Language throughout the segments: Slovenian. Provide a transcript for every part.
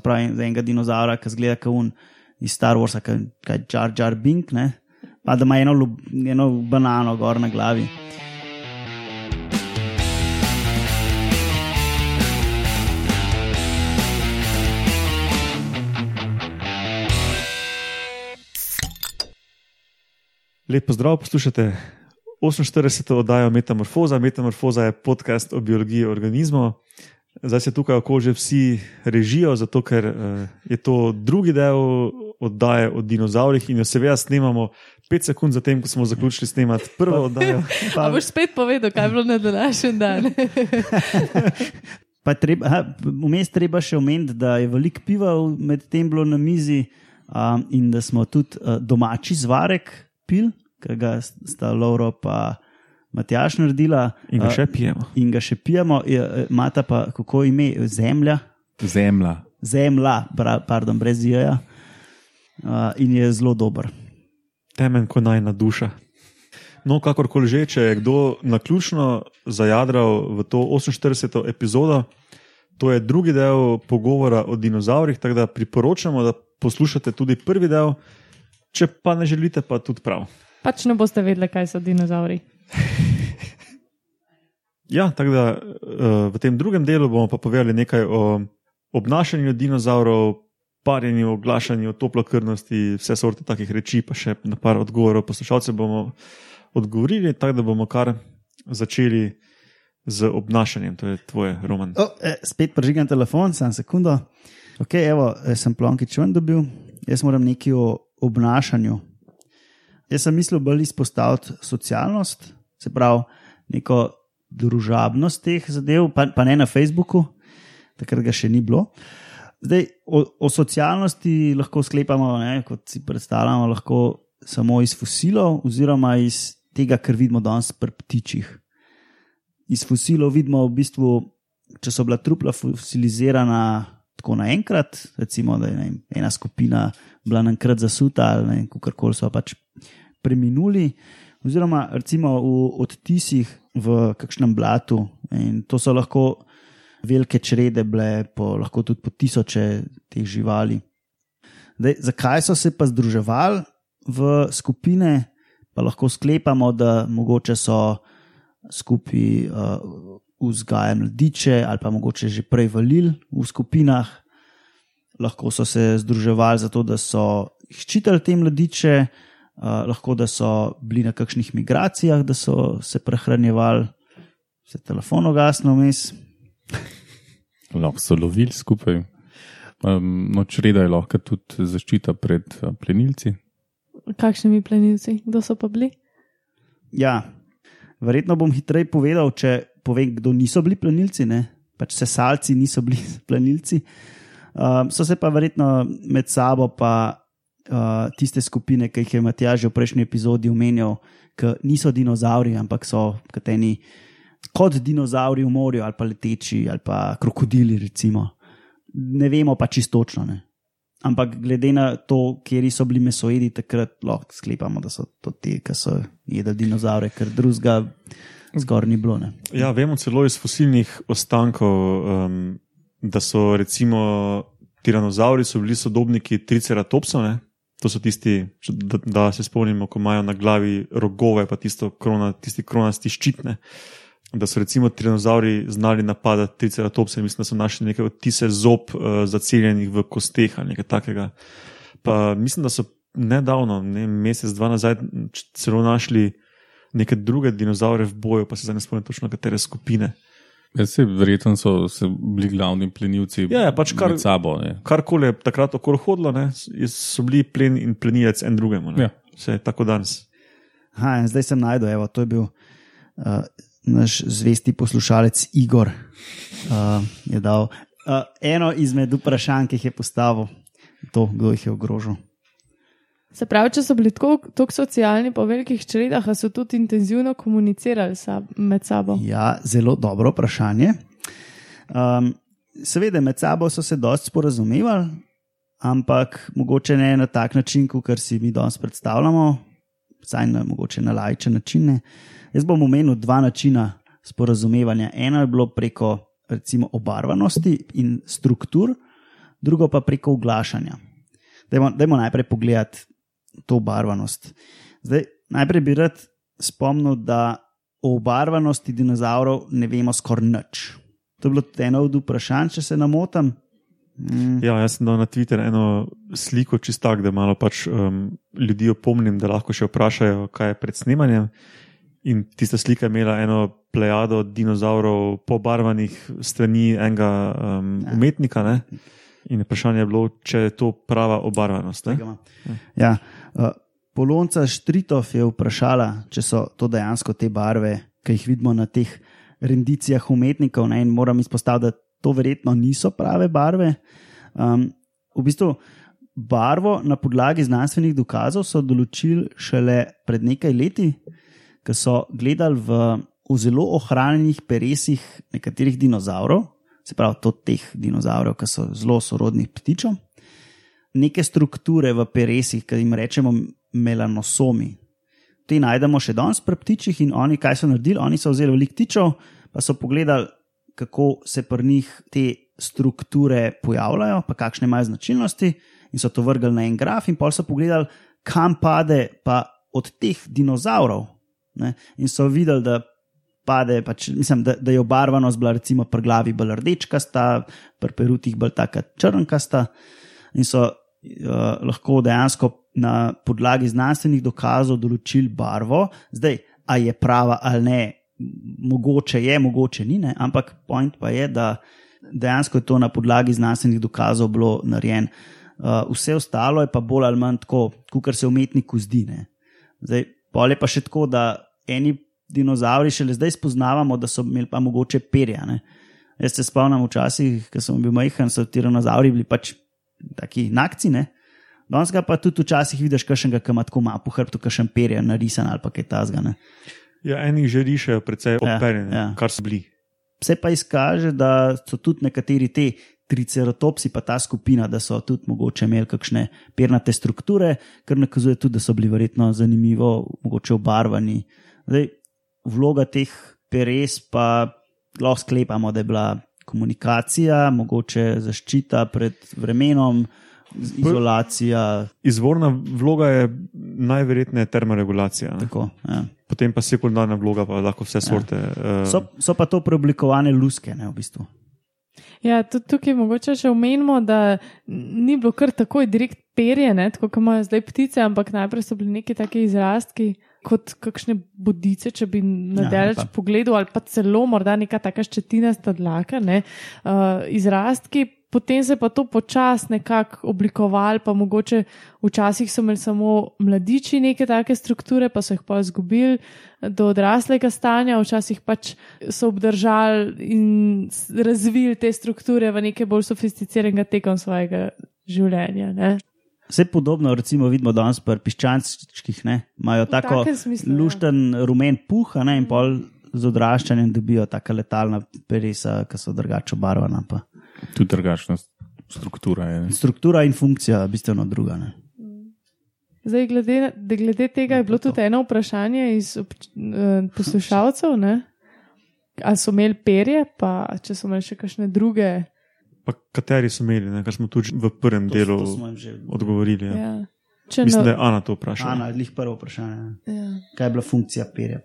Pravi za enega dinozaura, ki zgleda kot un iz Star Warsa, kaj je Jar Jar Bink, ne? pa da ima eno, eno banano gor na glavi. Lep pozdrav, poslušate 48. oddajo Metamorfoza. Metamorfoza je podcast o biologiji organizmov. Zdaj se tukaj oko že vsi režijo, zato ker uh, je to drugi del oddaje o dinozaurih in jo seveda snemamo 5 sekund zatem, ko smo zaključili snemati prvo oddajo. Pa, A boš spet povedal, kaj je bilo na današnji dan? treba, aha, vmes treba še omeniti, da je veliko piva med tem bilo na mizi um, in da smo tudi uh, domači zvarek pil, ki ga sta Lauro pa Matjaš naredila. In ga še pijemo. in ga še pijemo, Je, eh, imata pa kako ime, zemlja, Zemlja. zemlja, pardon, brez jeja. Uh, in je zelo dober. Temen kot najna duša. No, kakorkoli že, če je kdo naključno zajadral v to 48. epizodo, to je drugi del pogovora o dinozaurih, tako da priporočamo, da poslušate tudi prvi del, če pa ne želite, pa tudi prav. Pač ne boste vedeli, kaj so dinozauri. Ja, tako da uh, v tem drugem delu bomo pa povedali nekaj o obnašanju dinozaurov, parjenju, oglašanju, toplokrvnosti, vse sorte takih reči, pa še na par odgovorov poslušalcev bomo odgovorili, tako da bomo kar začeli z obnašanjem. To je tvoje, Roman. O, eh, spet prežigam telefon, samo sekundo. Ok, evo, eh, sem plonkič ven dobil, jaz moram nekaj o obnašanju. Jaz sem mislil bolj izpostaviti socialnost, se pravi, neko družabnost teh zadev, pa, pa ne na Facebooku, takrat ga še ni bilo. Zdaj, o, o socialnosti lahko sklepamo, ne, kot si predstavljamo, lahko samo iz fosilov, oziroma iz tega, kar vidimo danes pri ptičih. Iz fosilov vidimo v bistvu, če so bila trupla fosilizirana tako naenkrat, recimo, da je ne ena skupina bila naenkrat zasuta ali kako koli so pač preminuli, oziroma recimo v odtisih v kakšnem blatu. In to so lahko velike črede, bile po, lahko tudi po tisoče teh živali. Zdaj, zakaj so se pa združevali v skupine, pa lahko sklepamo, da mogoče so skupaj uh, vzgajali mladiče, ali pa mogoče že prej valili v skupinah. Lahko so se združevali zato, da so ščitili te mladiče, uh, lahko da so bili na kakšnih migracijah, da so se prehranjevali, se telefon ogasnil vmes. Lahko so lovili skupaj. Um, no, čreda je lahko tudi zaščita pred uh, plenilci. Kakšnimi plenilci? Kdo so pa bili? Ja, verjetno bom hitreje povedal, če povem, kdo niso bili plenilci, ne? pač sesalci niso bili plenilci. Um, so se pa verjetno med sabo, pa uh, tiste skupine, ki jih je Matjaž že v prejšnji epizodi omenjal, ki niso dinozauri, ampak so kateni kot dinozauri v morju, ali pa leteči, ali pa krokodili, recimo. Ne vemo pa čistočno. Ne? Ampak glede na to, kje so bili mesojedi, takrat lahko sklepamo, da so to ti, ki so jedli dinozaure, ker drugega zgor ni bilo. Ne. Ja, vemo celo iz fosilnih ostankov, um, da so recimo tiranozauri so bili sodobniki triceratopsov. To so tisti, da, da se spomnimo, ko imajo na glavi rogove, pa tisto krona, tisti kronasti ščitne. Da so recimo tiranozauri znali napadati triceratopse, mislim, da so našli nekaj odtise zob uh, zaceljenih v kosteh ali nekaj takega. Pa mislim, da so nedavno, ne, mesec, dva nazaj, celo našli neke druge dinozaure v boju, pa se zdaj ne spomnim točno, katere skupine. Ja, se, verjetno so se bili glavni plenilci Ja, ja, pač kar- med sabo. Ne. Karkoli je takrat okoli hodilo, ne, so bili plen in plenilec en drugemu. Ne. Ja. Vse je tako danes. Aha, in zdaj sem najdel, evo, to je bil uh, naš zvesti poslušalec Igor. Uh, je dal uh, eno izmed vprašanj, ki jih je postavil, to, kdo jih je ogrožil. Se pravi, če so bili tako tako socialni po velikih čredah, a so tudi intenzivno komunicirali sa, med sabo. Ja, zelo dobro vprašanje. Um, seveda, med sabo so se dosti sporazumevali, ampak mogoče ne na tak način, kot si mi danes predstavljamo, vsaj na mogoče na lajče načine. Jaz bom omenil dva načina sporazumevanja. Eno je bilo preko recimo obarvanosti in struktur, drugo pa preko oglašanja. Dajmo, dajmo najprej pogledati to obarvanost. Zdaj, najprej bi rad spomnil, da o obarvanosti dinozavrov ne vemo skoraj nič. To je bilo tudi eno od vprašanj, če se namotam. Mm, Ja, jaz sem dal na Twitter eno sliko, čist tak, da malo pač um, ljudi opomnim, da lahko še vprašajo, kaj je pred snemanjem. In tista slika je imela eno plejado dinozavrov, pobarvanih strani enega um, Ja. umetnika. Ne? In vprašanje je bilo, če je to prava obarvanost. Ja, uh, Polonca Štritov je vprašala, če so to dejansko te barve, ki jih vidimo na teh rendicijah umetnikov. Ne? In moram izpostaviti, da to verjetno niso prave barve. Um, v bistvu barvo na podlagi znanstvenih dokazov so določili šele pred nekaj leti, ko so gledali v, v zelo ohranjenih peresih nekaterih dinozavrov, se pravi, to teh dinozavrov, ki so zelo sorodni ptičom neke strukture v peresih, ki jim rečemo melanosomi. Te najdemo še danes pri ptičih in oni, kaj so naredili? Oni so vzeli veliko ptičev, pa so pogledali, kako se pri njih te strukture pojavljajo, pa kakšne imajo značilnosti, in so to vrgli na en graf, in pol so pogledali, kam pade pa od teh dinozavrov. Ne? In so videli, da pade, pač, mislim, da, da je obarvanost bila recimo pri glavi bolj rdečkasta, pri perutih bolj taka črnkasta in so uh, lahko dejansko na podlagi znanstvenih dokazov določili barvo. Zdaj, a je prava ali ne, mogoče je, mogoče ni, ne? ampak point pa je, da dejansko je to na podlagi znanstvenih dokazov bilo narejeno. Uh, vse ostalo je pa bolj ali manj tako, kot se umetniku zdi. Ne? Zdaj, pol je pa še tako, da eni dinozavri šele zdaj spoznavamo, da so imeli pa mogoče perja. Ne? Jaz se spomnim včasih, ko sem bil majhen, so ti dinozavri bili pač taki nakci. Ne? Danes pa tudi včasih vidiš, kakšnega, ki ima tako malo po hrbtu, kakšen perje narisan ali pa kaj tasga. Ja, eni že rišejo, precej Ja, operjeni, ja. kar so bili. Vse pa izkaže, da so tudi nekateri te triceratopsi, pa ta skupina, da so tudi mogoče imeli kakšne pernate strukture, kar nakazuje tudi, da so bili verjetno zanimivo, mogoče obarvani. Zdaj, vloga teh peres pa lahko sklepamo, da je bila komunikacija, mogoče zaščita pred vremenom, izolacija. Izvorna vloga je najverjetneje termoregulacija, ne? Tako, ja. potem pa sekundarna vloga, pa lahko vse sorte. Ja. so, so pa to preoblikovane luske, ne v bistvu. Ja, tudi tukaj mogoče še omenimo, da ni bilo kar takoj direkt perjene, tako kot imajo zdaj ptice, ampak najprej so bili neki taki izrastki. Kot kakšne bodice, če bi na Ja, pogledal, ali pa celo morda neka taka ščetinasta dlaka, ne, uh, izrastki, potem se je pa to počasi nekako oblikovalo, pa mogoče včasih so imeli samo mladiči neke take strukture, pa so jih pa izgubili do odraslega stanja, včasih pač so obdržali in razvili te strukture v nekaj bolj sofisticiranega tekom svojega življenja. Ne? Vse podobno, recimo, vidimo danes pri piščančkih, ne, imajo tako smislu, ja. lušten rumen puh, a ne, in pol z odraščanjem dobijo taka letalna peresa, ki so drugače obarvana. Pa. Tudi drugačna struktura je. ne. Struktura in funkcija bistveno druga. Ne. Zdaj, glede, glede tega je bilo tudi eno vprašanje iz obč- eh, poslušalcev, ne? ali so imeli perje, pa če so imeli še kakšne druge. Pa kateri so imeli, ne? kar smo tudi v prvem To, delu to že odgovorili. Ja. Ja. Če Mislim, no- da je Ana to vprašala. Ana, glih prvo vprašanje. ja. Kaj je bila funkcija perja?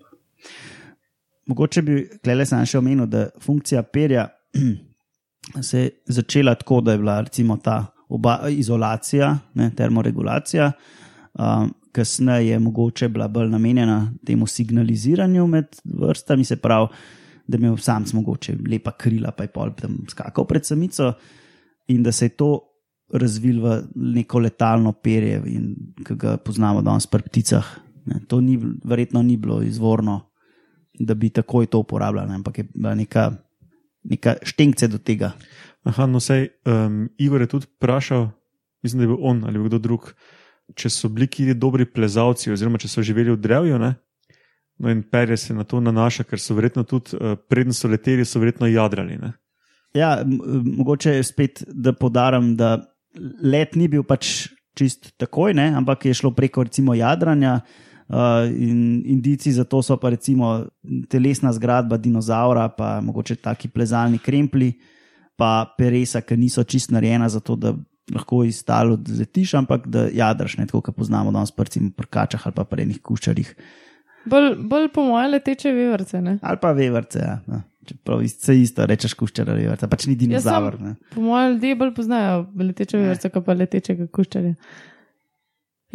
Mogoče bi klele sam še omenil, da funkcija perja se je začela tako, da je bila recimo ta oba, izolacija, ne, termoregulacija, um, kasneje je mogoče bila bolj namenjena temu signaliziranju med vrstami, se pravi, da je imel samc mogoče lepa krila, pa je pol tam skakal pred samico in da se je to razvil v neko letalno perje, ki ga poznamo danes pri pticah. Ne, to ni, verjetno ni bilo izvorno, da bi takoj to uporabljali, ampak je bila neka, neka štengce do tega. Aha, no, sej, um, Igor je tudi vprašal, mislim, da je bil on ali bil kdo drug, če so bili kje dobri plezalci, oziroma če so živeli v drevju. Ne? No, in perje se na to nanaša, ker so verjetno tudi, uh, preden so leteli, so verjetno jadrali. Ne? Ja, mogoče spet, da podarim, da let ni bil pač čist takoj, ne, ampak je šlo preko recimo jadranja. Uh, in indici za to so pa recimo telesna zgradba dinozaura, pa mogoče taki plezalni krempli. pa peresa, ki niso čist narejena za to, da lahko iz tal odletiš, ampak da jadraš, ne tako, kot poznamo danes prcim pri kačah ali pa pri enih kuščarjih. Bolj, bolj po mojem leteče vevrce. Ne? Ali pa vevrce, ja. ja. Čeprav vse isto rečeš kuščar ali vevrce, pač ni dinozaver. ne. Po mojem ljudje bolj poznajo leteče vevrce, kot pa letečega kuščarja.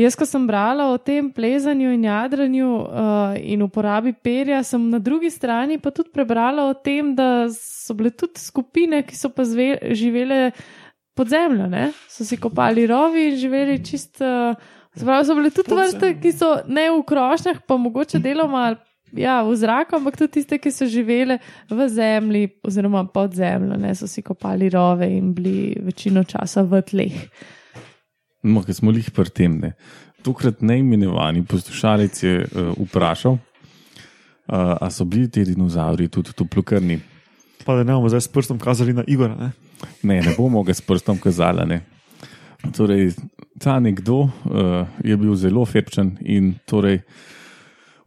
Jaz, ko sem brala o tem plezanju in jadranju uh, in uporabi perja, sem na drugi strani pa tudi prebrala o tem, da so bile tudi skupine, ki so pa zve, živele pod zemljo, ne? so si kopali rovi in živeli čist. Uh, Pravi, so bile tudi vrste, ki so ne v krošnjah, pa mogoče deloma ja, v zraku, ampak tudi tiste, ki so živele v zemlji oziroma pod zemljo, ne so si kopali rove in bili večino časa v tleh. No, ker smo jih pri tem. Ne. Tokrat neimenovani poslušalec je uh, vprašal, uh, ali so bili ti dinozauri tudi toplokrni. Pa da ne bomo zdaj s prstom kazali na Igora. Ne? Ne, ne bomo ga s prstom kazali. Torej, ta nekdo uh, je bil zelo fepčen in torej,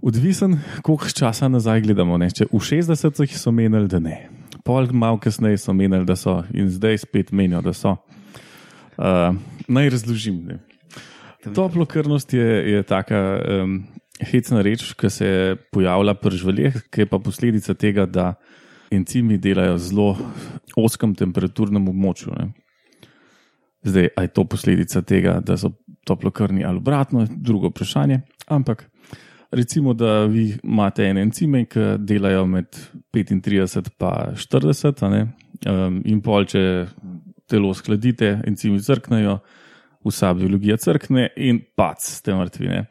odvisen, koliko časa nazaj gledamo. Ne. Če v 60-ih so menili, da ne, pol malo kasneje so menili, da so in zdaj spet menijo, da so. Uh, naj razložim. Ne. Toplokrvnost je, je taka um, hecna reč, ki se pojavlja pri živalih, ki je pa posledica tega, da encimi delajo zelo oskem temperaturnem območju. Ne. Zdaj, ali je to posledica tega, da so toplokrvni ali obratno, drugo vprašanje. Ampak recimo, da vi imate ene encime, ki delajo med 35 in 40, a ne, um, in pol, če telo skladite, encimi crknejo, vsa biologija crkne in pac, ste mrtvi. Ne.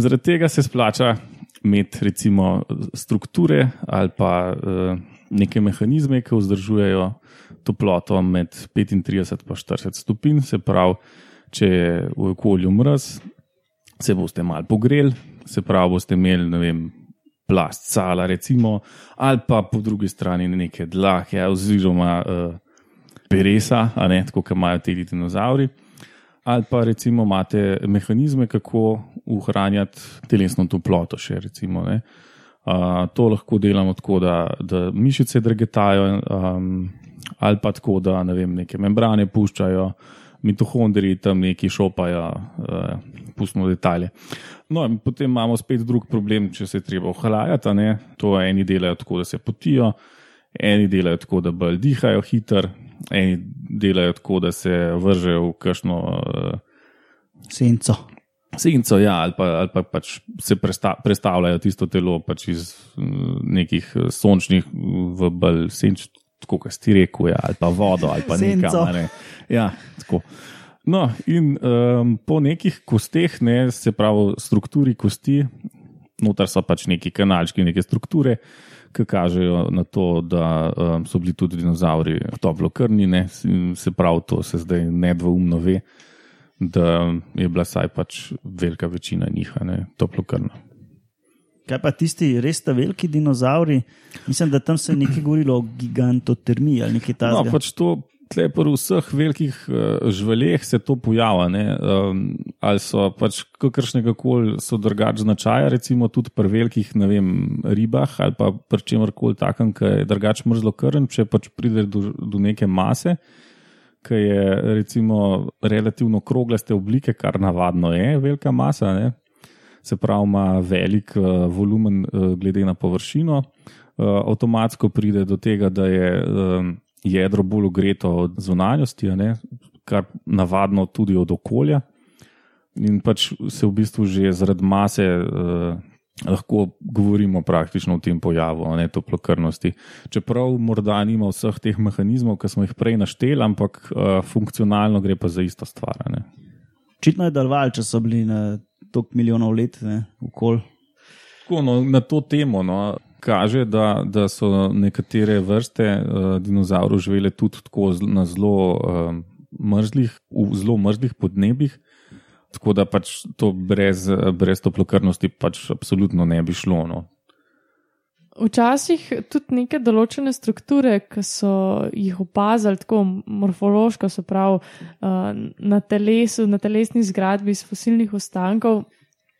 Zaradi tega se splača imeti recimo strukture ali pa uh, neke mehanizme, ki vzdržujejo toploto med 35 in 40 stopinj. Se pravi, če je v okolju mraz, se boste mal pogreli, se pravi, boste imeli ne vem. Plast, sala, recimo, ali pa po drugi strani neke dlake, oziroma uh, peresa, a ne tako, kot imajo ti dinozauri. Ali pa recimo imate mehanizme, kako ohranjati telesno toploto. Še, recimo, uh, to lahko delamo tako, da, da mišice drgetajo, um, ali pa tako, da ne vem, neke membrane puščajo, mitohondriji tam neki šopajo, uh, pustimo detalje. No, in potem imamo spet drug problem, če se je treba ohlajati. To eni delajo tako, da se potijo, eni delajo tako, da bolj dihajo hiter, eni delajo tako, da se vržejo v kakšno uh, Senco. senco, ja, ali pa, ali pa pač se presta, prestavljajo tisto telo pač iz mm, nekih eh, sončnih v bolj senč, tako kot ti rekel, ja, ali pa vodo, ali pa nekam. a Ne. Ja, tako. No, in um, po nekih kosteh, ne, se pravi, strukturi kosti, notar so pač neki kanalčki, neke strukture, ki kažejo na to, da um, so bili tudi dinozauri toplokrvni, ne, se pravi, to se zdaj nedvoumno ve, da je bila saj pač velika večina njih ne, toplokrvna. Kaj pa tisti res ta veliki dinozauri? Mislim, da tam se je nekaj govorilo o gigantotermiji ali nekaj No, takega. pač to, tle pri vseh velikih uh, živalih se to pojavlja. Um, ali so pač kakršnega koli so drugačnega značaja, recimo tudi pri velikih vem, ribah ali pa pri čemer koli takem, ki je drugače mrzlo krn, če pač pride do, do neke mase. Ki je recimo relativno kroglaste oblike, kar navadno je, velika masa, ne? Se pravi, ima velik uh, volumen uh, glede na površino, uh, avtomatsko pride do tega, da je um, jedro bolj ogreto od zunanjosti, ne? kar navadno tudi od okolja. In pač se v bistvu že zaradi mase uh, lahko govorimo praktično o tem pojavu, ne toplokrvnosti. Čeprav morda nima vseh teh mehanizmov, ki smo jih prej našteli, ampak uh, funkcionalno gre pa za isto stvar. Očitno je delovalo, če so bili na toliko milijonov let okol. Tako, no, na to temo no, kaže, da, da so nekatere vrste uh, dinozavrov živele tudi tako na zelo, uh, mrzlih, v zelo mrzlih podnebjih. Tako da pač to brez, brez toplokrvnosti pač absolutno ne bi šlo. No. Včasih tudi neke določene strukture, ki so jih opazili tako morfološko, se pravi uh, na telesu, na telesni zgradbi iz fosilnih ostankov,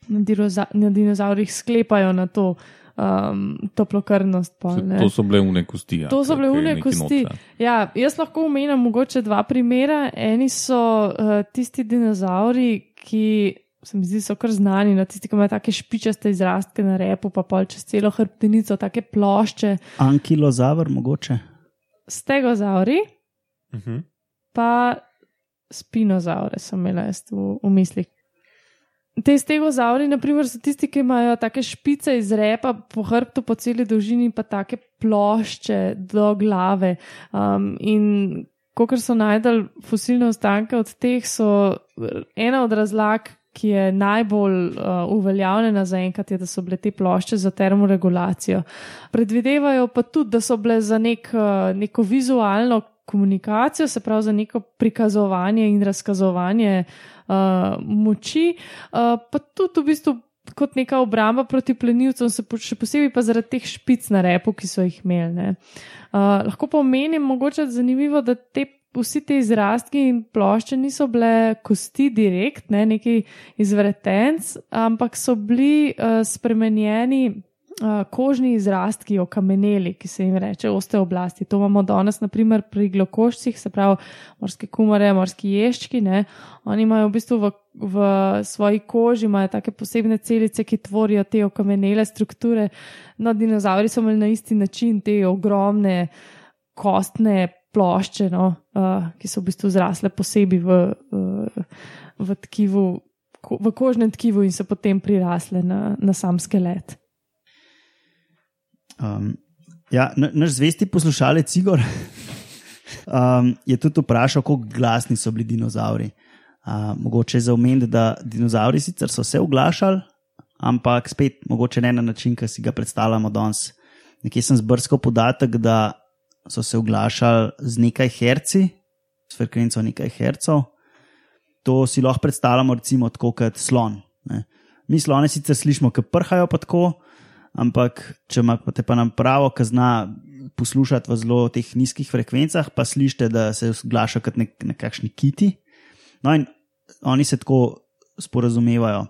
na, na dinozaurih sklepajo na to um, toplokrvnost. Pol, Se- ne. To so bile une kosti. Ja, To so bile une nekaj kosti. Ja, jaz lahko omenim mogoče dva primera. Eni so uh, tisti dinozauri, ki se mi zdi, so kar znani, no, tisti, ki imajo take špičaste izrastke na repu, pa pol čez celo hrbtenico, take plošče, Ankilozavr, mogoče. stegozauri, Uh -huh. pa spinozaure sem imela jaz v, v mislih. Te stegozauri, naprimer, so tisti, ki imajo take špice iz repa po hrbtu, po celi dolžini, pa take plošče do glave. Um, in kot so najdel fosilne ostanke od teh, so ena od razlag, ki je najbolj uh, uveljavljena zaenkrat, je, da so bile te plošče za termoregulacijo. Predvidevajo pa tudi, da so bile za nek, uh, neko vizualno komunikacijo, se pravi za neko prikazovanje in razkazovanje uh, moči, uh, pa tudi v bistvu kot neka obramba proti plenilcem, še posebej pa zaradi teh špic na repu, ki so jih imeli. Uh, lahko pa omenim, mogoče zanimivo, da te. Vsi ti izrastki in plošče niso bile kosti direkt, ne neki izvretenc, ampak so bili uh, spremenjeni uh, kožni izrastki, okameneli, ki se jim reče osteoblasti. To imamo danes, naprimer, pri glokošcih, se pravi morske kumare, morski ješčki. Ne? Oni imajo v bistvu v, v svoji koži imajo take posebne celice, ki tvorijo te okamenele strukture. No, dinozauri so imeli na isti način te ogromne kostne plošče, no, uh, ki so v bistvu zrasle posebej v, uh, v tkivu. ko- V kožnem tkivu in so potem prirasle na, na sam skelet. Um, ja, na- naš zvesti poslušalec Igor um, je tudi vprašal, kako glasni so bili dinozauri. Uh, mogoče je za omeniti, da dinozauri sicer so se oglašali, ampak spet mogoče ne na način, ki si ga predstavljamo danes. Nekje sem zbrskal podatek, da so se oglašali z nekaj herci, s frekvenco nekaj hercev. To si lahko predstavljamo, recimo, kot slon. Ne. Mi slone sicer slišimo, ki prhajo pa tako, ampak če imate pa nam pravo, ki zna poslušati v zelo teh nizkih frekvencah, pa slišite, da se oglaša kot nek, nekakšni kiti. No, in oni se tako sporazumevajo.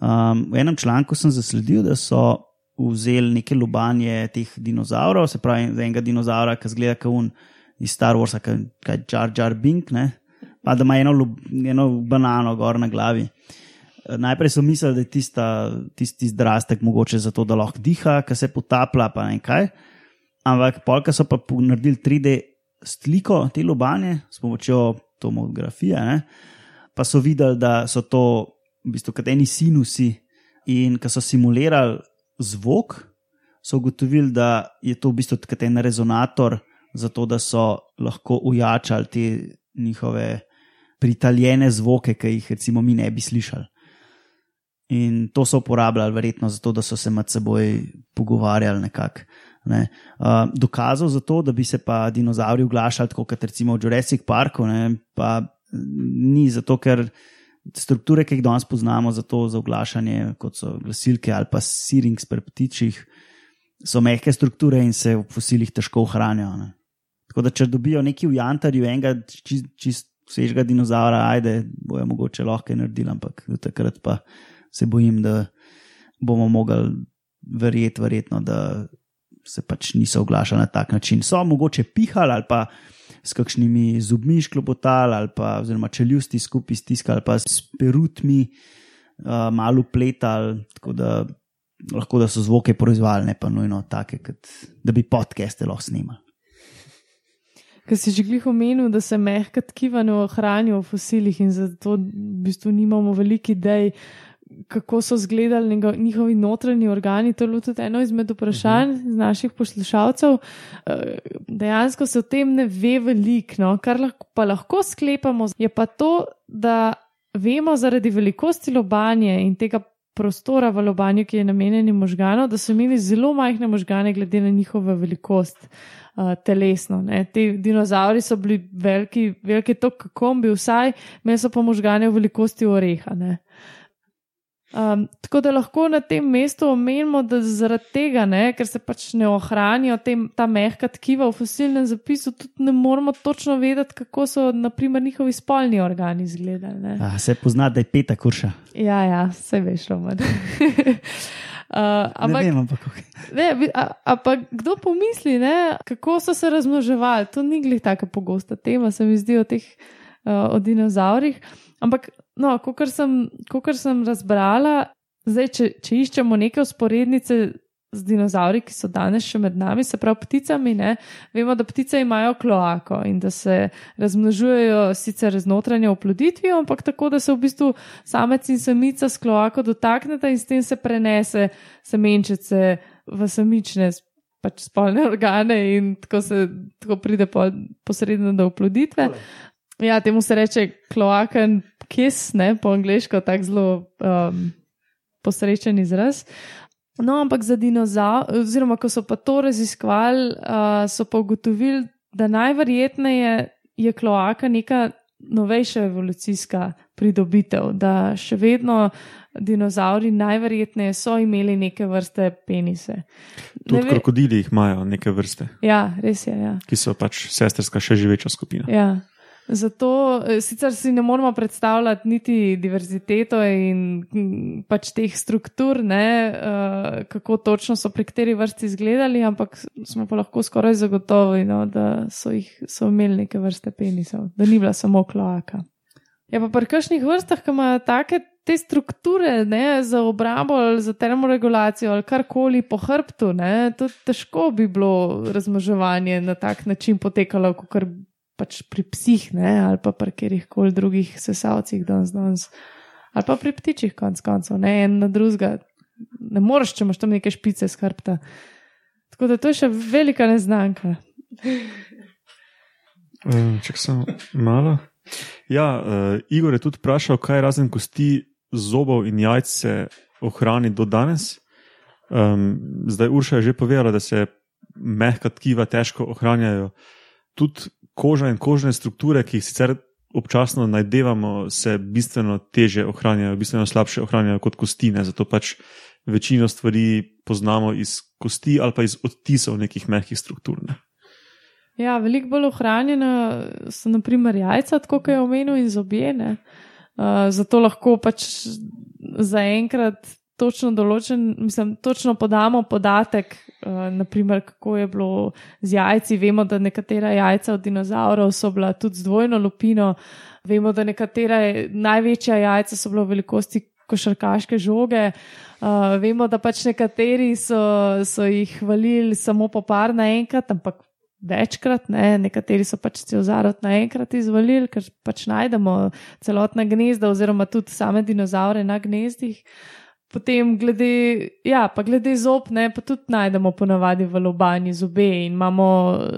Um, v enem članku sem zasledil, da so vzeli neke lubanje teh dinozavrov, se pravi, enega dinozaura, ki zgleda kot un iz Star Warsa, kaj Jar Jar Bink, ne? pa da ima eno, lub- eno banano gor na glavi. Najprej so mislili, da je tista, tisti zdrastek mogoče zato, da lahko diha, ker se potaplja, pa ne kaj. Ampak polka so pa naredili 3D sliko te lubanje s pomočjo tomografije, ne? pa so videli, da so to v bistvu kot eni sinusi. In ko so simulirali zvok, so ugotovili, da je to v bistvu kot en rezonator, zato da so lahko ujačali te njihove pritaljene zvoke, ki jih recimo mi ne bi slišali. In to so uporabljali, verjetno, zato, da so se med seboj pogovarjali nekako. Ne. Uh, dokazov za to, da bi se pa dinozauri oglašali, kot recimo v Jurassic Parku, ne, pa ni zato, ker strukture, ki jih danes poznamo za to za oglašanje, kot so glasilke ali pa sirings pri ptičih, so mehke strukture in se v fosilih težko ohranijo. Ne. Tako da, če dobijo neki v Jantarju enega čist, čist svežega dinozaura, ajde, bojo mogoče lahko naredili, ampak do takrat pa se bojim, da bomo mogli verjeti, verjetno, da se pač niso oglašali na tak način. So mogoče pihali ali pa s kakšnimi zubmi šklopotali ali pa čeljusti skupaj stiskali, ali pa s perutmi uh, malo pletali, tako da lahko da so zvoke proizvajali, ne pa nujno take, kot da bi podcaste lahko snimali. Ker si že glih omenil, da se mehka tkiva ne ohranijo v fosilih in zato v bistvu nimamo veliko idej, kako so izgledali njihovi notranji organi. To je bilo tudi eno izmed vprašanj uh -huh. z naših poslušalcev. Eh, Dejansko se o tem ne ve veliko, no? kar lahko, pa lahko sklepamo, je pa to, da vemo zaradi velikosti lobanje in tega prostora v lobanju, ki je namenjen možganov, da so imeli zelo majhne možgane glede na njihovo velikost uh, telesno. Ne. Ti dinozauri so bili veliki, veliki to, kako bi vsaj, imeli so pa možgane v velikosti oreha. Ne. Um, tako da lahko na tem mestu omenimo, da zaradi tega, ne, ker se pač ne ohranijo tem, ta mehka tkiva v fosilnem zapisu, tudi ne moramo točno vedeti, kako so naprimer njihovi spolni organi izgledali. ne. A, se pozna, da je peta kurša. Ja, ja, vse veš, Roman. Uh, Ne ampak, vem, ampak okay. ne, a, a pa kdo pomisli, ne, kako so se razmnoževali? To ni glih tako pogosta tema, se mi zdi o teh uh, o dinozaurih. Ampak, no, kot sem, kakor sem razbrala, zdaj, če, če iščemo neke usporednice z dinozauri, ki so danes še med nami, se pravi pticami, ne, vemo, da ptice imajo kloako in da se razmnožujejo sicer z notranjo oploditvijo, ampak tako, da se v bistvu samec in samica s kloako dotakneta in s tem se prenese semenčice v samične pač spolne organe in tako, se, tako pride po, posredno do oploditve. Ja, temu se reče kloaken kiss, ne, po angliško, tako zelo um, posrečen izraz. No, ampak za dinozaure, oziroma ko so pa to raziskovali, uh, so pa ugotovili, da najverjetneje je kloaka neka novejša evolucijska pridobitev, da še vedno dinozauri najverjetneje so imeli neke vrste penise. Tudi ve- krokodili jih imajo neke vrste, Ja, res je. Ja. ki so pač sestrska, še živeča skupina. Ja. Zato eh, sicer si ne moramo predstavljati niti diverziteto in mm, pač teh struktur, ne, uh, kako točno so pri kateri vrsti izgledali, ampak smo pa lahko skoraj zagotovi, no, da so, jih, so imeli neke vrste penisov, da ni bila samo kloaka. Ja, pa pri kakšnih vrstah, ki imajo take te strukture ne, za obrambo ali za termoregulacijo ali karkoli po hrbtu, ne, to težko bi bilo razmoževanje na tak način potekalo, kot pač pri psih ne, ali pa pri katerih koli drugih sesalcih danes, danes. ali pa pri ptičih, konc koncev, ne en na drugega. Ne moreš, če imaš tam neke špice z hrbta. Tako da to je še velika neznanka. Če sem malo. Ja, uh, Igor je tudi vprašal, kaj razen kosti, zobov in jajc se ohrani do danes. Um, zdaj Urša je že povedala, da se mehka tkiva težko ohranjajo. Tudi koža in kožne strukture, ki jih sicer občasno najdevamo, se bistveno teže ohranjajo, bistveno slabše ohranjajo kot kostine. Zato pač večino stvari poznamo iz kosti ali pa iz odtisov nekih mehkih struktur. Ne. Ja, veliko bolj ohranjena so naprimer jajca, tako kot je omenil, in zobjene. Uh, zato lahko pač zaenkrat točno določen, mislim, točno podamo podatek, uh, naprimer, kako je bilo z jajci. Vemo, da nekatera jajca od dinozaurov so bila tudi z dvojno lupino, vemo, da nekatera največja jajca so bila v velikosti košarkaške žoge. Uh, vemo, da pač nekateri so, so jih valili samo po par naenkrat, ampak večkrat, ne? nekateri so pač cel zarod naenkrat izvalili, ker pač najdemo celotna gnezda, oziroma tudi same dinozaure na gnezdih. Potem, glede, ja, pa glede zob, ne, pa tudi najdemo ponavadi v lobanji zobe in imamo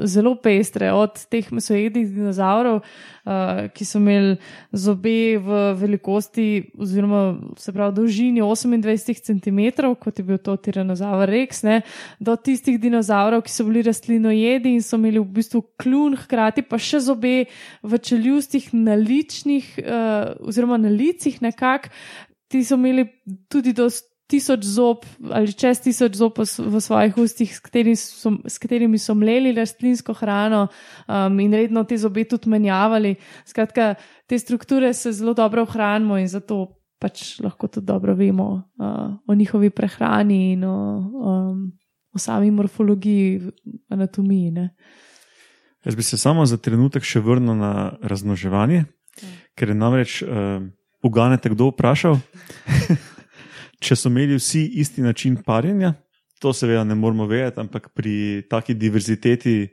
zelo pestre, od teh mesojednih dinozaurov, uh, ki so imeli zobe v velikosti, oziroma se pravi dolžini 28 cm, kot je bil to tiranozaur Rex, ne, do tistih dinozaurov, ki so bili rastlinojedi in so imeli v bistvu kljun, hkrati pa še zobe v čeljustih naličnih, uh, oziroma na licih nekako ti so imeli tudi do tisoč zob ali čez tisoč zob v svojih ustih, s katerimi so, s katerimi so mleli rastlinsko hrano um, in redno te zobe tudi menjavali. Skratka, te strukture se zelo dobro ohranimo in zato pač lahko tudi dobro vemo uh, o njihovi prehrani in o, um, o sami morfologiji, anatomiji. Ne? Jaz bi se samo za trenutek še vrnil na razmnoževanje, ker je namreč uh, uganete, kdo vprašal. Če so imeli vsi isti način parjenja, to seveda ne moramo vedeti, ampak pri taki diverziteti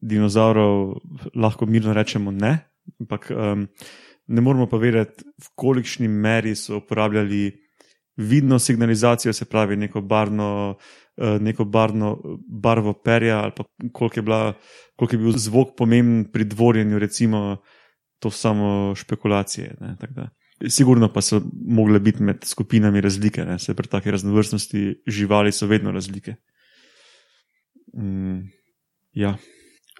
dinozaurov lahko mirno rečemo ne. Ampak um, ne moramo pa vedeti, v kolikšni meri so uporabljali vidno signalizacijo, se pravi neko barvno, uh, neko barvno barvo perja, ali pa koliko je, bila, koliko je bil zvok pomemben pri dvorjenju, recimo, to samo špekulacije. Ne, tako da. Sigurno pa so mogle biti med skupinami razlike, ne? se pri taki raznovrstnosti živali so vedno razlike. Mm, ja.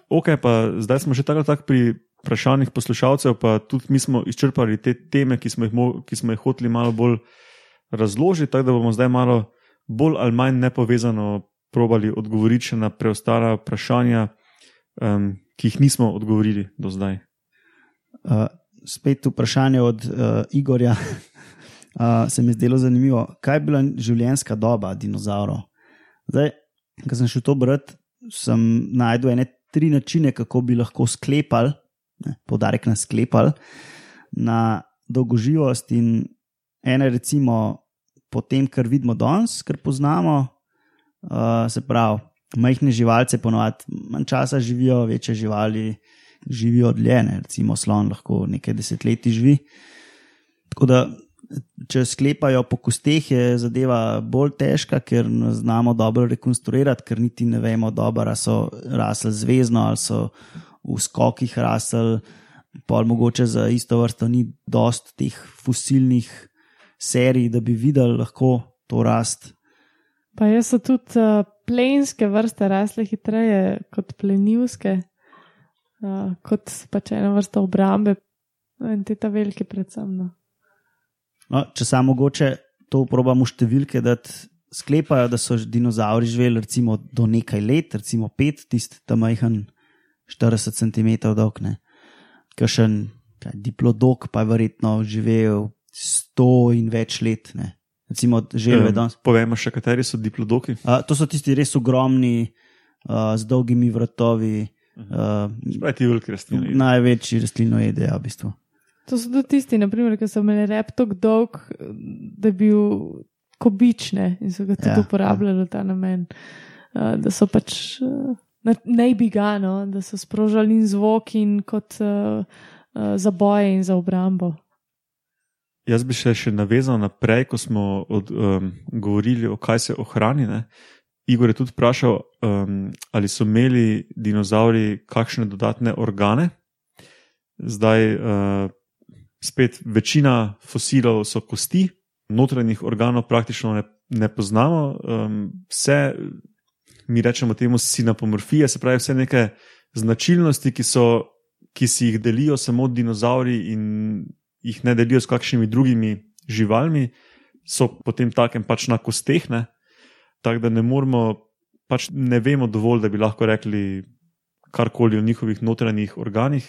Ok, pa zdaj smo že tako tako pri vprašanjih poslušalcev, pa tudi mi smo izčrpali te teme, ki smo jih, mo- ki smo jih hoteli malo bolj razložiti, tako da bomo zdaj malo bolj ali manj nepovezano probali odgovoriti še na preostala vprašanja, um, ki jih nismo odgovorili do zdaj. Uh, spet vprašanje od uh, Igorja. uh, se mi je zdelo zanimivo, kaj je bila življenjska doba dinozaurov. Zdaj, ko sem šel to brati, sem najdel ene tri načine, kako bi lahko sklepali, podarek na sklepali, na dolgoživost in ene, recimo, po tem, kar vidimo danes, kar poznamo, uh, se pravi, majhne živalce, ponovadi manj časa živijo, večje živali živijo dlje, ne? recimo slon lahko nekaj desetletij živi. Tako da, če sklepajo po kosteh, je zadeva bolj težka, ker ne znamo dobro rekonstruirati, ker niti ne vemo dobro, ali so rasli zvezdno ali so v skokih rasli. Pa mogoče za isto vrsto ni dost teh fosilnih serij, da bi videli lahko to rast. Pa jaz so tudi uh, plenske vrste rasle hitreje kot plenilske, uh, kot pač ena vrsta obrambe in te ta velike predvsem. No. No, če samo mogoče to uporabljamo številke, da sklepajo, da so dinozauri živeli recimo do nekaj let, recimo pet, tisti tam majhen 40 cm dolg, ne. Kakšen diplodok pa je verjetno živel 100 in več let, ne. Recimo, že Um, vedno. Povejmo še, kateri so diplodoki. Uh, to so tisti res ogromni, uh, z dolgimi vrtovi, uh, Pravi ti veliki rastlini. največji rastlinojedi, ja, v bistvu. To so tudi tisti, naprimer, ki so imeli rep tako dolg, da je bil kobične in so ga tudi Ja, ja, uporabljali v ta namen. Uh, da so pač uh, najbigano, da so sprožali in zvok in kot uh, uh, za boje in za obrambo. Jaz bi še, še navezal naprej, ko smo od, um, govorili o kaj se ohrani. Ne? Igor je tudi vprašal, um, ali so imeli dinozauri kakšne dodatne organe. Zdaj, uh, spet večina fosilov so kosti, notranjih organov praktično ne, ne poznamo. Um, vse, mi rečemo temu sinapomorfije, se pravi, vse neke značilnosti, ki, so, ki si jih delijo samo dinozauri in jih ne delijo s kakšnimi drugimi živalmi, so potem takem pač na kosteh. Ne? Tako da ne moramo, pač ne vemo dovolj, da bi lahko rekli karkoli o njihovih notranjih organih.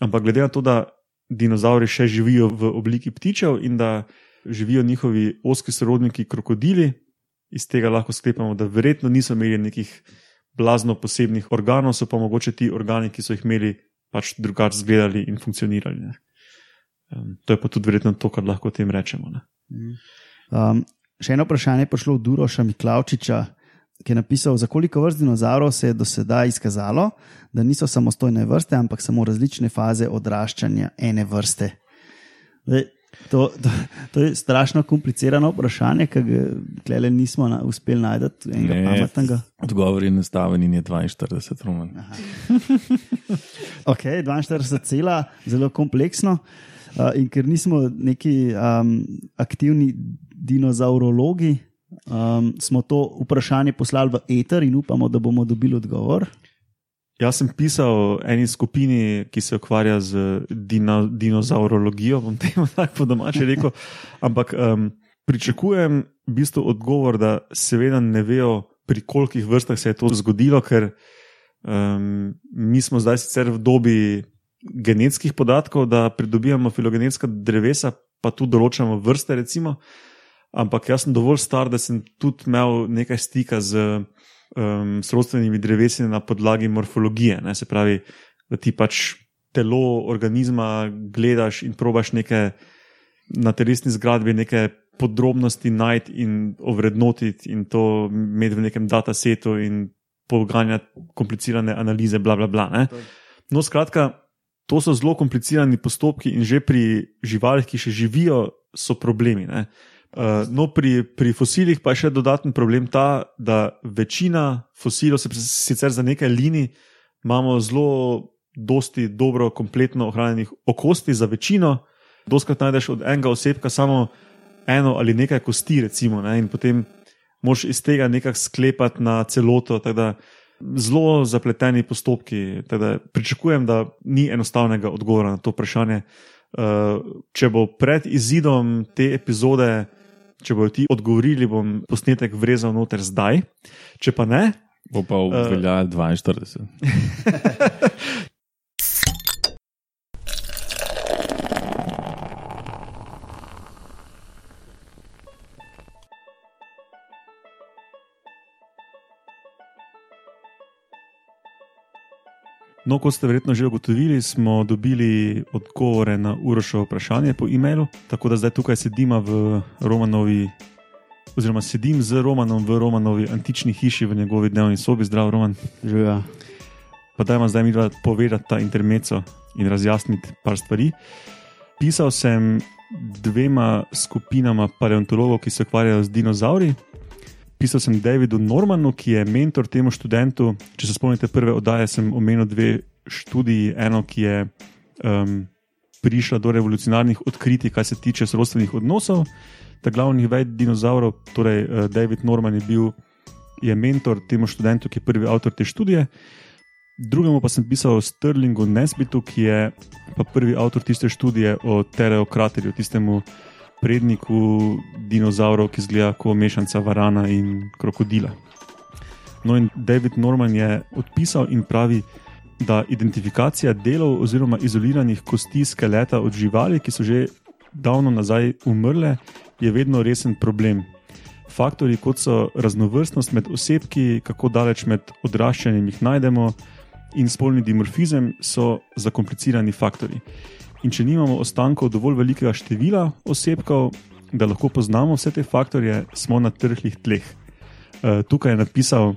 Ampak glede na to, da dinozauri še živijo v obliki ptičev in da živijo njihovi oski sorodniki krokodili, iz tega lahko sklepamo, da verjetno niso imeli nekih blazno posebnih organov, so pa mogoče ti organi, ki so jih imeli, pač drugače izgledali in funkcionirali. Ne. Um, to je pa tudi verjetno to, kar lahko o tem rečemo. Ne. Um, še eno vprašanje je prišlo od Duroša Miklavčiča, ki je napisal, za koliko vrst dinozaurov se je do sedaj izkazalo, da niso samostojne vrste, ampak samo različne faze odraščanja ene vrste. Zdaj, to, to, to je strašno komplicirano vprašanje, ki ga le nismo na, uspeli najti enega Ne. pametnega. Odgovor je enostaven in je 42 roman. Ok, 42 cela, zelo kompleksno. Uh, in ker nismo neki um, aktivni dinozaurologi, um, smo to vprašanje poslali v eter in upamo, da bomo dobili odgovor. Jaz sem pisal eni skupini, ki se ukvarja z dino, dinozaurologijo, bom temu tako po domače rekel. Ampak um, pričakujem v bistvu odgovor, da seveda ne vejo, pri kolikih vrstah se je to zgodilo, ker um, mi smo zdaj sicer v dobi genetskih podatkov, da pridobivamo filogenetska drevesa, pa tudi določamo vrste, recimo. Ampak jaz sem dovolj star, da sem tudi imel nekaj stika z um, srodstvenimi drevesi na podlagi morfologije. Ne? Se pravi, da ti pač telo organizma gledaš in probaš neke na telesni zgradbi neke podrobnosti najti in ovrednotiti in to imeti v nekem datasetu in poganjati komplicirane analize, bla bla bla. Ne? No, skratka, to so zelo komplicirani postopki in že pri živalih, ki še živijo, so problemi. Ne? Uh, no, pri, pri fosilih pa je še dodaten problem ta, da večina fosilov, se sicer za nekaj linij, imamo zelo dosti dobro, kompletno ohranjenih okosti za večino. Doskrat najdeš od enega osebka samo eno ali nekaj kosti, recimo, ne, in potem moš iz tega nekako sklepati na celoto. Zelo zapleteni postopki. tako Da pričakujem, da ni enostavnega odgovora na to vprašanje. Uh, če bo pred izidom te epizode, če bodo ti odgovorili, bom posnetek vrezal noter zdaj. Če pa ne, Bo pa obveljal 42. No, kot ste verjetno že ugotovili, smo dobili odgovore na urošo vprašanje po e-mailu, tako da zdaj tukaj sedimo v Romanovi, oziroma sedim z Romanom v Romanovi antični hiši v njegovi dnevni sobi, zdrav Roman. Živijo. Pa dajmo zdaj mi dva povedati ta intermeco in razjasniti par stvari. Pisal sem dvema skupinama paleontologov, ki se ukvarjajo z dinozauri. Pisal sem Davidu Normanu, ki je mentor temu študentu. Če se spomnite prve oddaje, sem omenil dve študiji. Eno, ki je um, prišla do revolucionarnih odkritij, kar se tiče sorodstvenih odnosov. Ta glavni ved dinozaurov, torej uh, David Norman, je bil je mentor temu študentu, ki je prvi avtor te študije. Drugemu pa sem pisal o Sterlingu Nesbitu, ki je pa prvi avtor tiste študije o Teleokraterju, tistemu predniku dinozaurov, ki zgleda kot mešanca varana in krokodila. No, in David Norman je odpisal in pravi, da identifikacija delov oziroma izoliranih kosti skeleta od živali, ki so že davno nazaj umrle, je vedno resen problem. Faktori, kot so raznovrstnost med osebki, kako daleč med odraščanjem jih najdemo, in spolni dimorfizem, so zakomplicirani faktori. In če nimamo ostankov dovolj velikega števila osebkov, da lahko poznamo vse te faktorje, smo na trhlih tleh. Uh, tukaj je napisal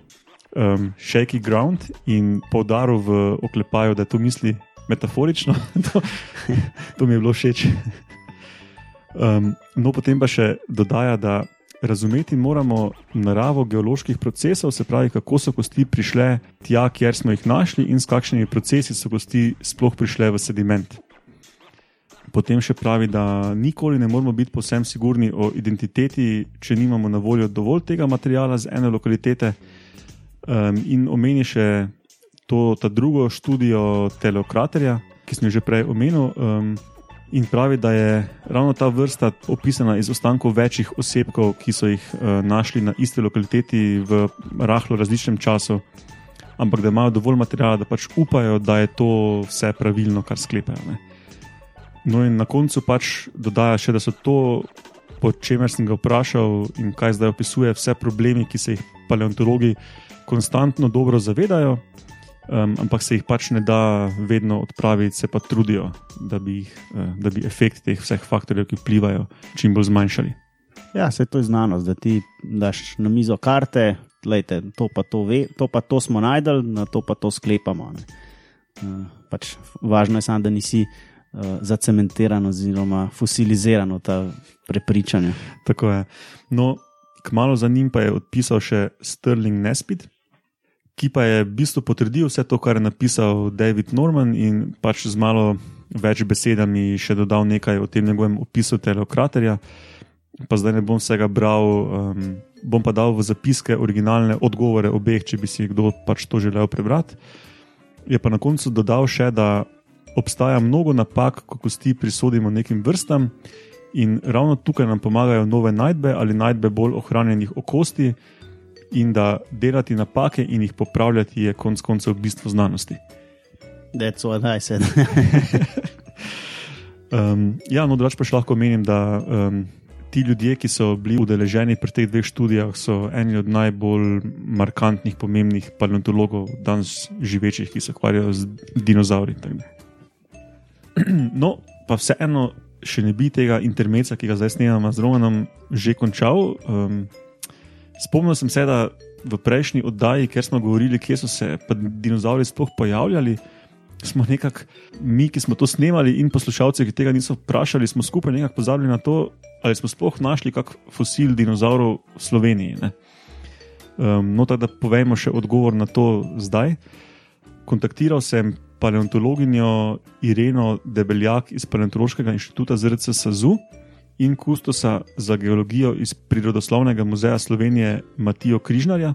um, shaky ground in poudaril v oklepaju, da to misli metaforično. to, to mi je bilo všeč. Um, no, potem pa še dodaja, da razumeti moramo naravo geoloških procesov, se pravi, kako so kosti prišle tja, kjer smo jih našli, in s kakšnimi procesi so kosti sploh prišle v sediment. Potem še pravi, da nikoli ne moramo biti povsem sigurni o identiteti, če nimamo na voljo dovolj tega materiala z ene lokalitete. Um, in omeni še to, ta drugo študijo Teleokraterja, ki sem jo že prej omenil. Um, in pravi, da je ravno ta vrsta opisana iz ostankov večjih osebkov, ki so jih uh, našli na isti lokaliteti v rahlo različnem času, ampak da imajo dovolj materijala, da pač upajo, da je to vse pravilno, kar sklepajo. Ne. No, in na koncu pač dodaja še, da so to, po čemer sem ga vprašal in kaj zdaj opisuje, vse problemi, ki se jih paleontologi konstantno dobro zavedajo um, ampak se jih pač ne da vedno odpraviti, se pa trudijo, da bi, jih, uh, da bi efekt teh vseh faktorjev, ki vplivajo, čim bolj zmanjšali. Ja, se to je znanost, da ti daš na mizo karte, lejte, to, pa to, ve, to pa to smo najdel, na to pa to sklepamo. Uh, pač važno je samo, da nisi uh, zacementiran oziroma fosiliziran v ta prepričanje. Tako je. No, kmalo za njim pa je odpisal še Sterling Nespit ki pa je v bistvu potrdil vse to, kar je napisal David Norman in pač z malo več besedami še dodal nekaj o tem njegovem opisu teleokraterja. Pa zdaj ne bom vsega bral, um, bom pa dal v zapiske originalne odgovore obeh, če bi si kdo pač to želel prebrati. Je pa na koncu dodal še, da obstaja mnogo napak, ko kosti prisodimo nekim vrstam, in ravno tukaj nam pomagajo nove najdbe ali najdbe bolj ohranjenih okosti, in da delati napake in jih popravljati je konec koncev bistvo znanosti. That's what I said. um, ja, no, drugače pa še lahko menim, da um, ti ljudje, ki so bili udeleženi pri teh dveh študijah, so eni od najbolj markantnih, pomembnih paleontologov danes živečih, ki se ukvarjajo z dinozauri. No, pa vseeno še ne bi tega intermeca, ki ga zdaj snemamo z Romanom, že končal. Um, Spomnil sem se, da v prejšnji oddaji, kjer smo govorili, kje so se dinozauri sploh pojavljali, smo nekako mi, ki smo to snemali, in poslušalci, ki tega niso vprašali, smo skupaj nekako pozabili na to, ali smo sploh našli kak fosil dinozaurov v Sloveniji. Um, no, tako da povemo še odgovor na to zdaj. Kontaktiral sem paleontologinjo Ireno Debeljak iz Paleontološkega inštituta ZRC SAZU in kustosa za geologijo iz Prirodoslovnega muzeja Slovenije Matijo Križnarja.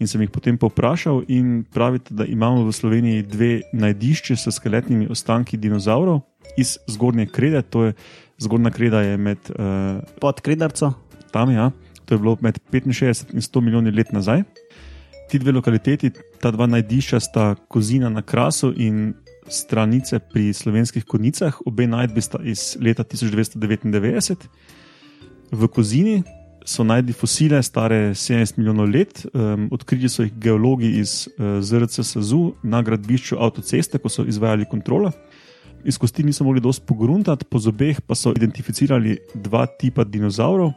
In sem jih potem povprašal, in pravite, da imamo v Sloveniji dve najdišče s skeletnimi ostanki dinozaurov iz zgornje krede, to je zgornja kreda je med. Uh, Pod kredarco. Tam, ja, to je bilo med 65 in 100 milijoni let nazaj. Ti dve lokaliteti, ta dva najdišča sta Kozina na Krasu in stranice pri slovenskih konicah, obe najdbi sta iz leta 1999. V Kozini so najdli fosile, stare 70 milijonov let. Um, odkrili so jih geologi iz uh, ZRC SAZU na gradbišču avtoceste, ko so izvajali kontrolo. Iz kosti niso mogli dosti pogruntati, po zobeh pa so identificirali dva tipa dinozavrov.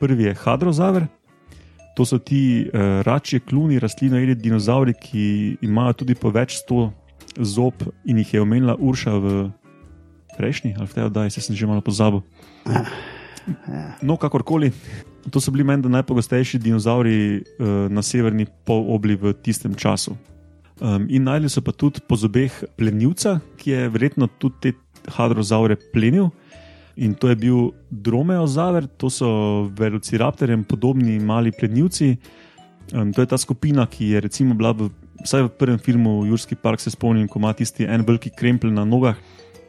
Prvi je hadrozaver, to so ti uh, račje, kluni, rastline ali dinozavri, ki imajo tudi po več sto zob in jih je omenila Urša v prejšnji ali v tej oddaji, se sem že malo pozabil. No, kakorkoli, to so bili menda najpogostejši dinozauri uh, na severni polobli v tistem času. Um, in najdli so pa tudi po zobeh plenilca, ki je verjetno tudi te hadrozaure plenil. In to je bil dromeozaver, to so velociraptorjem podobni mali plenilci. Um, to je ta skupina, ki je recimo bila v, vsaj v prvem filmu Jurski park, se spomnim, ko ima tisti en veliki krempel na nogah.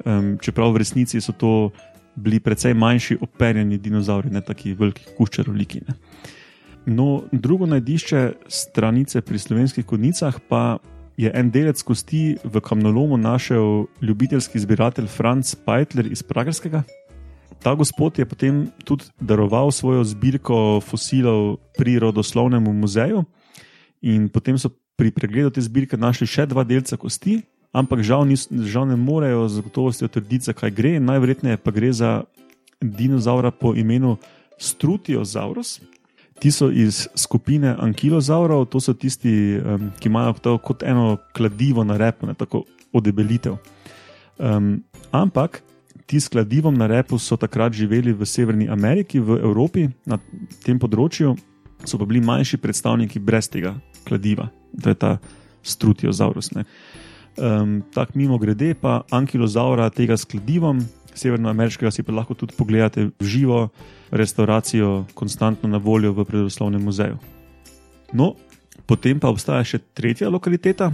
Um, čeprav v resnici so to bili precej manjši, operjeni dinozauri, ne taki veliki kuščaroliki. No, drugo najdišče stranice pri slovenskih kodnicah pa je en delec kosti v kamnolomu našel ljubiteljski zbiratelj Franz Peitler iz Pragerskega. Ta gospod je potem tudi daroval svojo zbirko fosilov pri rodoslovnemu muzeju, in potem so pri pregledu te zbirke našli še dva delca kosti, ampak žal, nis, žal ne morejo z gotovostjo trditi, zakaj gre. Najverjetneje pa gre za dinozaura po imenu Strutiosaurus. Ti so iz skupine ankilozaurov, to so tisti, um, ki imajo to kot eno kladivo na repu, ne tako odebelitev. Um, ampak ti s kladivom na repu so takrat živeli v Severni Ameriki, v Evropi, na tem področju, so pa bili manjši predstavniki brez tega kladiva, to je ta Strutiosaurus. Ne. Um, Tako mimo grede, pa ankilozaura tega s kladivom, severnoameriškega si pa lahko tudi pogledate v živo, restauracijo, konstantno na voljo v predoslovnem muzeju. No, potem pa obstaja še tretja lokaliteta,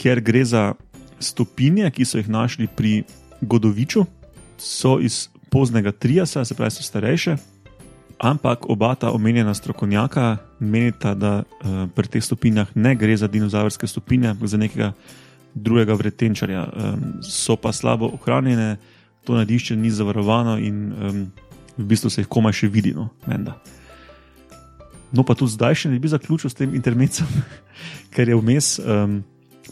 kjer gre za stopinje, ki so jih našli pri Godoviču, so iz poznega triasa, se pravi, so starejše. Ampak oba ta omenjena strokovnjaka menita, da uh, pri teh stopinjah ne gre za dinozavrske stopinje, ampak za nekega drugega vretenčarja. Um, so pa slabo ohranjene, to nadišče ni zavarovano in um, v bistvu se jih komaj še vidi. No, menda. no pa tudi zdaj še ne bi zaključil s tem intermecem, ker je vmes. Um,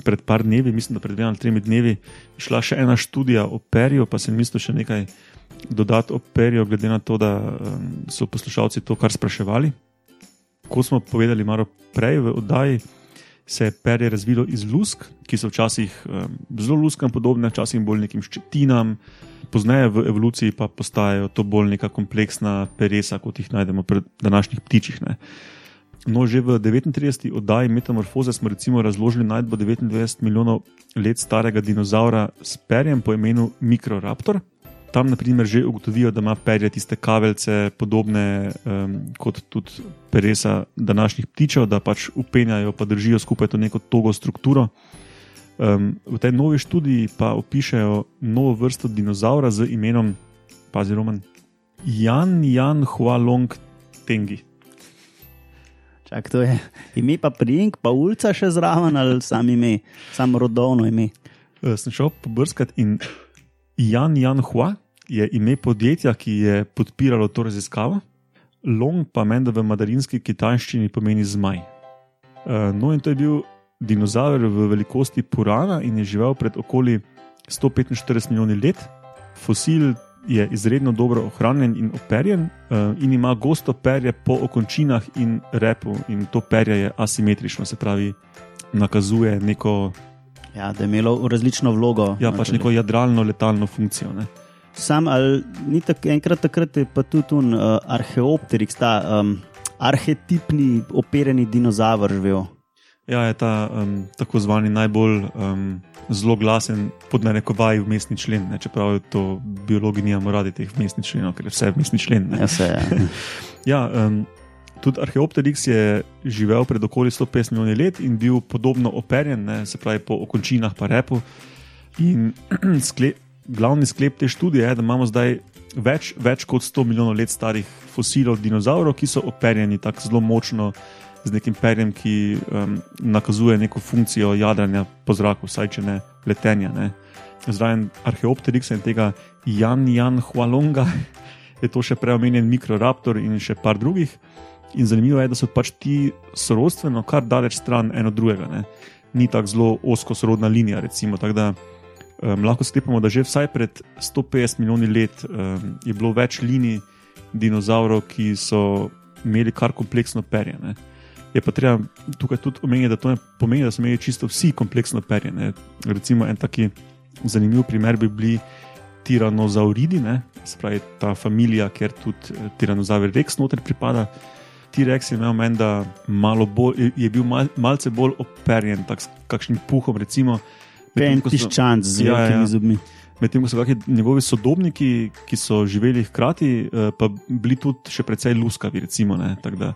Pred par dnevi, mislim, da pred dvema ali tremi dnevi, šla še ena študija o perju, pa sem mislil še nekaj dodati o perju, glede na to, da um, so poslušalci to kar spraševali. Ko smo povedali malo prej v oddaji, se je perje razvilo iz lusk, ki so včasih um, zelo luskam podobne, včasih bolj nekim ščetinam, pozneje v evoluciji pa postajajo to bolj neka kompleksna peresa, kot jih najdemo pri današnjih ptičih. Ne. No, že v 39. oddaji Metamorfoze smo recimo razložili najdbo 29 milijonov let starega dinozaura s perjem po imenu Mikroraptor. Tam, na primer, že ugotovijo, da ima perje tiste kaveljce, podobne um, kot tudi peresa današnjih ptičev, da pač upenjajo, pa držijo skupaj to neko togo strukturo. Um, v tej novi študiji pa opišajo novo vrsto dinozaura z imenom, pazi, Roman, Jan Jan Hualong Tengi. Čak, to je ime, pa prijink, pa ulica še zraven ali sam ime, samo rodovno ime. Uh, sem šel pobrskati in Jan Jan Hua je ime podjetja, ki je podpiralo to raziskavo. Long pa meni, da v madarinski kitajščini pomeni zmaj. Uh, no, in to je bil dinozaver v velikosti Purana in je živel pred okoli 145 milijoni let. Fosil je izredno dobro ohranjen in operjen, uh, in ima gosto perje po okončinah in repu, in to perje je asimetrično, se pravi, nakazuje neko. Ja, da je imelo različno vlogo. Ja, pač neko jadralno letalno funkcijo. Ne. Sam ali ni tako, enkrat takrat je pa tudi un uh, arheopterik, ta um, arhetipni operjeni dinozaver živel. Ja, je ta um, tako zvani najbolj um, zelo glasen, pod narekovaji, vmesni člen. Ne? Čeprav to biologi nimamo radi teh vmesnih členov, ker je vse vmesni člen. Ja, se, ja. ja, um, tudi Arheopteryx je živel pred okoli 150 milijoni let in bil podobno operjen, ne? se pravi po okončinah, pa repu. In sklep, glavni sklep te študije je, da imamo zdaj več, več kot 100 milijonov let starih fosilov dinozavrov, ki so operjeni tako zelo močno z nekim perjem, ki um, nakazuje neko funkcijo jadranja po zraku, vsaj če ne letenja. Ne. Zraven Arheopteryxa in tega Jan Jan Hualonga je to še preomenjen Mikroraptor in še par drugih. In zanimivo je, da so pač ti sorodstveno kar daleč stran eno drugega. Ne? Ni tako zelo osko sorodna linija. Recimo, um, lahko sklepamo, da že vsaj pred 150 milijoni let um, je bilo več linij dinozavrov, ki so imeli kar kompleksno perje. Ne? Je pa treba tukaj tudi omeniti, da to ne pomeni, da so imeli čisto vsi kompleksno perje. Ne? Recimo en taki zanimiv primer bi bili tiranozauridi, ne? se pravi ta familija, kjer tudi eh, tiranozaur Rex noter pripada. T-Rex je imel meni, da bolj, je- bil mal, malce bolj operjen, tak s kakšnim puhom, recimo. medtem En ko so- piščanc z Ja, velikimi ja. zobmi. Medtem ko so kakšni njegovi sodobniki, ki so živeli hkrati, eh, pa bili tudi še precej luskavi. Recimo, ne, tako da,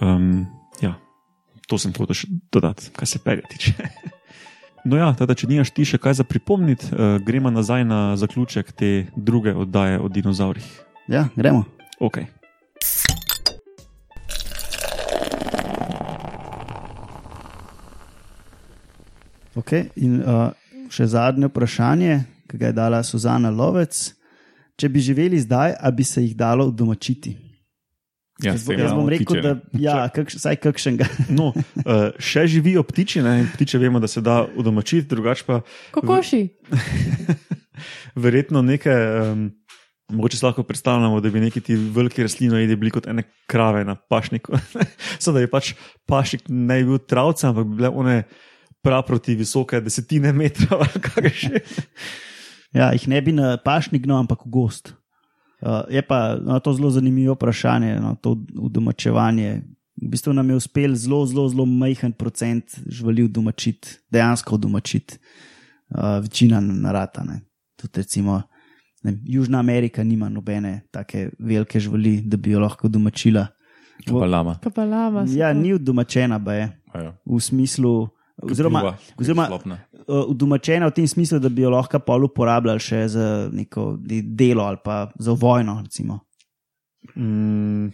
um, to sem hotel še dodati, kar se perja tiče. No, ja, tada, če nimaš ti še kaj za pripomniti, uh, gremo nazaj na zaključek te druge oddaje o dinozaurih. Ja, gremo. Okay. Okay. In uh, še zadnje vprašanje, ki ga je dala Suzana Lovec. Če bi živeli zdaj, a bi se jih dalo domačiti? Ja, Jaz, bom imamo rekel, ptiče, da ja, kakš, vsaj kakšnega. No, uh, še živijo ptiči, ne? ptiče vemo, da se da udomačiti, drugače pa Kokoši. verjetno neke. Um, Mogoče si lahko predstavljamo, da bi neki ti veliki rastlinoidi bili kot ene krave na pašniku. Samo da je pač pašnik ne bi bil travca, ampak bi bile one praproti visoke desetine metrov. Ja, jih ne bi na pašnik, no, ampak v gost. Uh, je pa no, to zelo zanimivo vprašanje, no, to udomačevanje. V bistvu nam je uspel zelo, zelo, zelo majhen procent živali udomačiti, dejansko udomačiti. Uh, večina narata. Ne. Tudi recimo ne, Južna Amerika nima nobene take velike živali, da bi jo lahko domačila. Pa lama. Kapalama. so Ja, ni udomačena, pa je Ajo. v smislu. Oziroma, oziroma uh, udomačena v tem smislu, da bi jo lahko pol uporabljali še za neko de- delo ali pa za vojno. Recimo. Mm,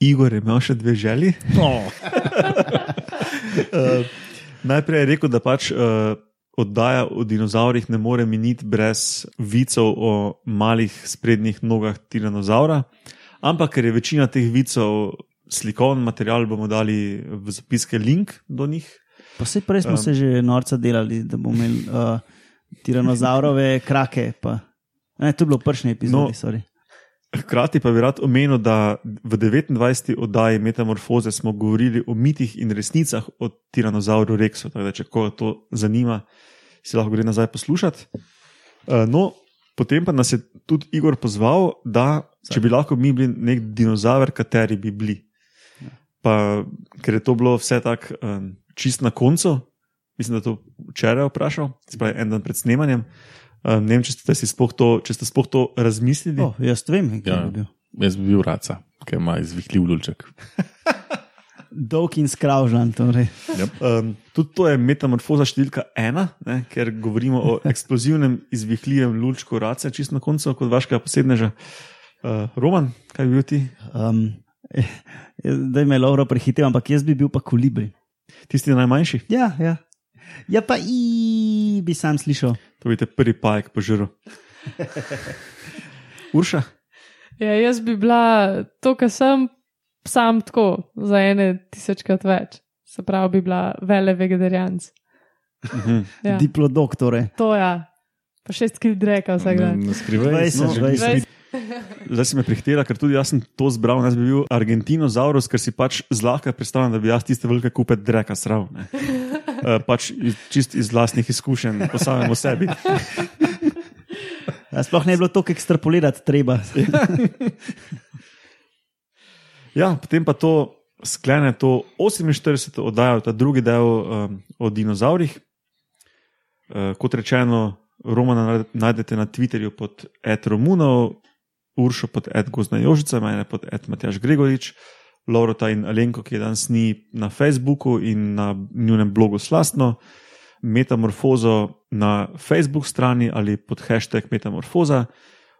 Igor je imel še dve želji. uh, najprej je rekel, da pač uh, oddaja o dinozaurih ne more miniti brez vicev o malih sprednjih nogah tiranozaura. Ampak ker je večina teh vicev slikovni material, bomo dali v zapiske link do njih. Pa vse prej smo Um. se že norca delali, da bomo imeli uh, tiranozaurove krake. Pa. Ne, to je bilo v prejšnji epizodi. No. No. Hkrati pa bi rad omenil, da v 29. oddaji Metamorfoze smo govorili o mitih in resnicah o tiranozauru Rexu. Tako da, če koga to zanima, si lahko gre nazaj poslušati. Uh, no, potem pa nas je tudi Igor pozval, da če bi lahko mi bili nek dinozaver, kateri bi bili. Pa, ker je to bilo vse tako um, čist na koncu, mislim, da je to včeraj vprašal, se pravi en dan pred snemanjem. Um, ne vem, če ste si sploh to, če ste sploh to razmislili. Oh, jaz vem, kje Ja. ja. bi bil. Jaz bi bil raca, ki ima izvihljiv lulček. Dolg in skravžan. Torej. Um, tudi to je metamorfoza številka ena, ne, ker govorimo o eksplozivnem, izvihljivem lučku race, čisto na koncu, kot vašega posebneža. Uh, Roman, kaj bi bil ti? Um, da me Lauro prehitel, ampak jaz bi bil pa kolibri. Tisti najmanjši, Ja, ja. Ja, pa i bi sam slišal. to bi te prvi pajek požrl. Urša, Ja, jaz bi bila to, kar sem, sam tako za ene tisočkrat več. Se pravi, bi bila vele vegetarijanc. Mhm. Ja. Diplodoktore. To ja, pa šest kil dreka vsak Ne, dan. ne skrivaj. 20, no, 20. zdaj si me prihitela, ker tudi jaz sem to zbral. Jaz bi bil Argentinozaurus, ker si pač zlahka predstavljam, da bi jaz tiste velike kupe dreka sral. ne. Uh, pač čist iz vlastnih izkušenj, po samem o sebi. Ja, sploh ne bi bilo tako ekstrapolirati, treba. Ja, potem pa to sklene to 48. oddajo, ta drugi del um, o dinozaurih. Uh, kot rečeno, Romana najdete na Twitterju pod Ed Romunov, Uršo pod Ed Gozna Jožica, mene pod Ed Matjaš Gregorič, Laurota in Alenko, ki je danes ni na Facebooku in na njunem blogu Slastno, Metamorfozo na Facebook strani ali pod hashtag Metamorfoza,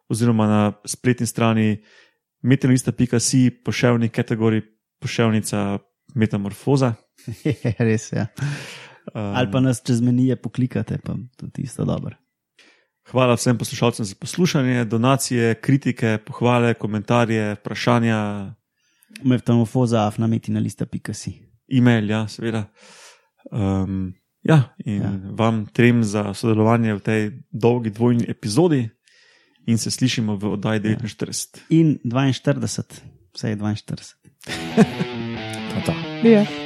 oziroma na spletni strani metalista.si, poševni kategorij, poševnica Metamorfoza. Res je. Ja. Um, Ali pa nas čez menije poklikate, pa tudi isto dobro. Hvala vsem poslušalcem za poslušanje, donacije, kritike, pohvale, komentarje, vprašanja, Meftamofoza, afnametina lista, pika si. e-mail, ja, seveda. Um, ja, in Ja. ja. vam trem za sodelovanje v tej dolgi dvojni epizodi, in se slišimo v oddaji 49. In 42, vse je 42. Ta, ta. Ja.